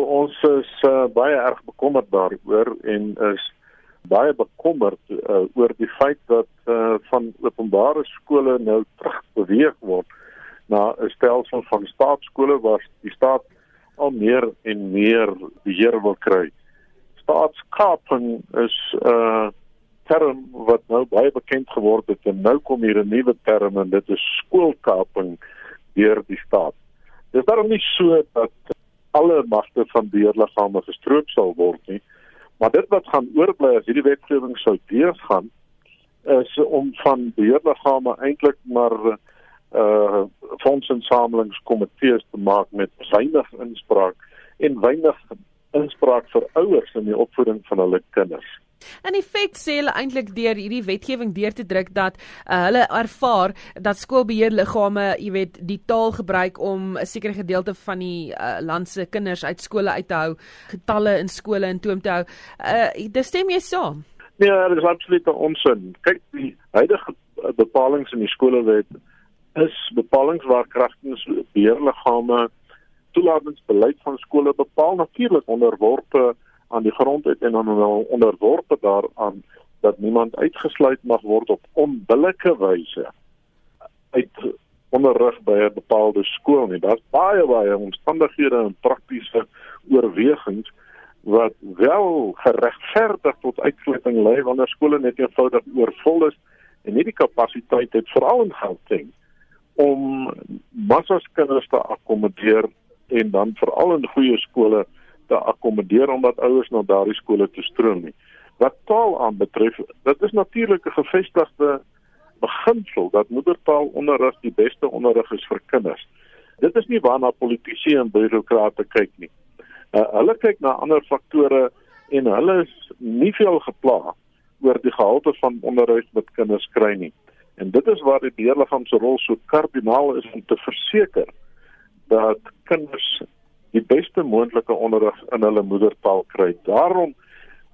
Ons is uh, baie erg bekommerd daaroor en is baie bekommerd uh, oor die feit dat uh, van openbare skole nou terug beweeg word na 'n stelsel van staatskole waar die staat al meer en meer beheer wil kry. Staatskaping is 'n uh, term wat nou baie bekend geword het en nou kom hier 'n nuwe term en dit is skoolkaping deur die staat. Dit is daarom nie so dat alle magte van beheerliggame gestroop sal word nie. Maar dit wat gaan oorbly as hierdie wetgewing sou deurgaan is om van beheerliggame eintlik maar uh fondsinsamelingskomitees te maak met weinig inspraak en weinig inspraak vir ouers in die opvoeding van hulle kinders. In effek sê hulle eintlik deur hierdie wetgewing deur te druk dat uh, hulle ervaar dat skoolbeheerliggame, jy weet, die taal gebruik om 'n sekere gedeelte van die uh, land se kinders uit skole uit te hou, getalle in skole in toom te hou. Uh dis stem jy saam? Nee, dit is absoluut onsin. Kyk, die huidige bepalinge in die skolewet is bepalinge waar kragtens beheerliggame toelatingsbeleid van skole bepaal natuurlik onderworpe aan die grondwet en dan wel onderworpe daaraan dat niemand uitgesluit mag word op onbillike wyse uit onderrig by 'n bepaalde skool nie. Daar's baie baie omstandighede en praktiese oorwegings wat wel geregverdig tot uitsluiting lei wanneer skole net eenvoudig oorvol is en nie die kapasiteit het veral in Gauteng om massas kinders te akkommodeer en dan veral in goeie skole te akkommodeer omdat ouers na daardie skole toe stroom nie. Wat taal aanbetref, dit is natuurlik 'n gevestigde beginsel dat moedertaalonderrig die beste onderrig is vir kinders. Dit is nie waarna politici en bureaukrate kyk nie. Uh, hulle kyk na ander faktore en hulle is nie veel gepla oor die gehalte van onderwys wat kinders kry nie. En dit is waar die beheerliggaam se rol so kardinaal is om te verseker dat kinders beste moontlike onderrig in hulle moedertaal kry. Daarom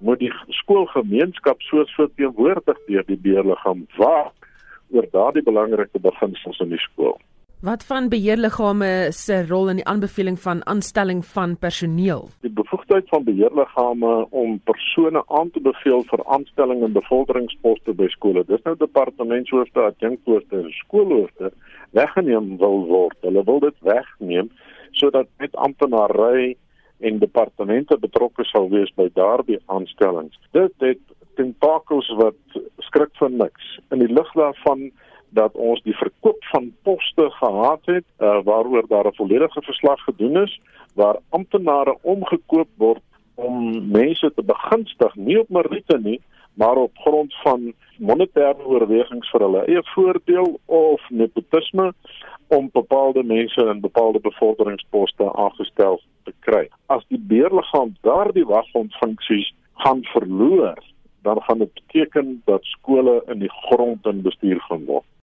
moet die skoolgemeenskap soos verteenwoordig deur die beheerliggaam waak oor daardie belangrike beginsels in die skool. Wat van beheerliggame se rol in die aanbeveling van aanstelling van personeel? Die bevoegdheid van beheerliggame om persone aan te beveel vir aanstelling en bevorderingsposte by skole. Dis nou departementshoofde, adjunkhoofde en skoolhoofde weggeneem wil word. Hulle wil dit wegneem sodat net amptenary en departemente betrokke sal wees by daardie aanstellings. Dit het tentakels wat skrik vir niks. In die lig daarvan dat ons die verkoop van poste gehad het uh, waaroor daar 'n volledige verslag gedoen is waar amptenare omgekoop word om mense te begunstig nie op meriete nie maar op grond van monetêre oorwegings vir hulle eie voordeel of nepotisme om bepaalde mense in bepaalde bevorderingsposte aangestel te kry. As die beheerliggaam daardie wagfondsfunksies gaan verloor, dan gaan dit beteken dat skole in die grond in bestuur gaan word.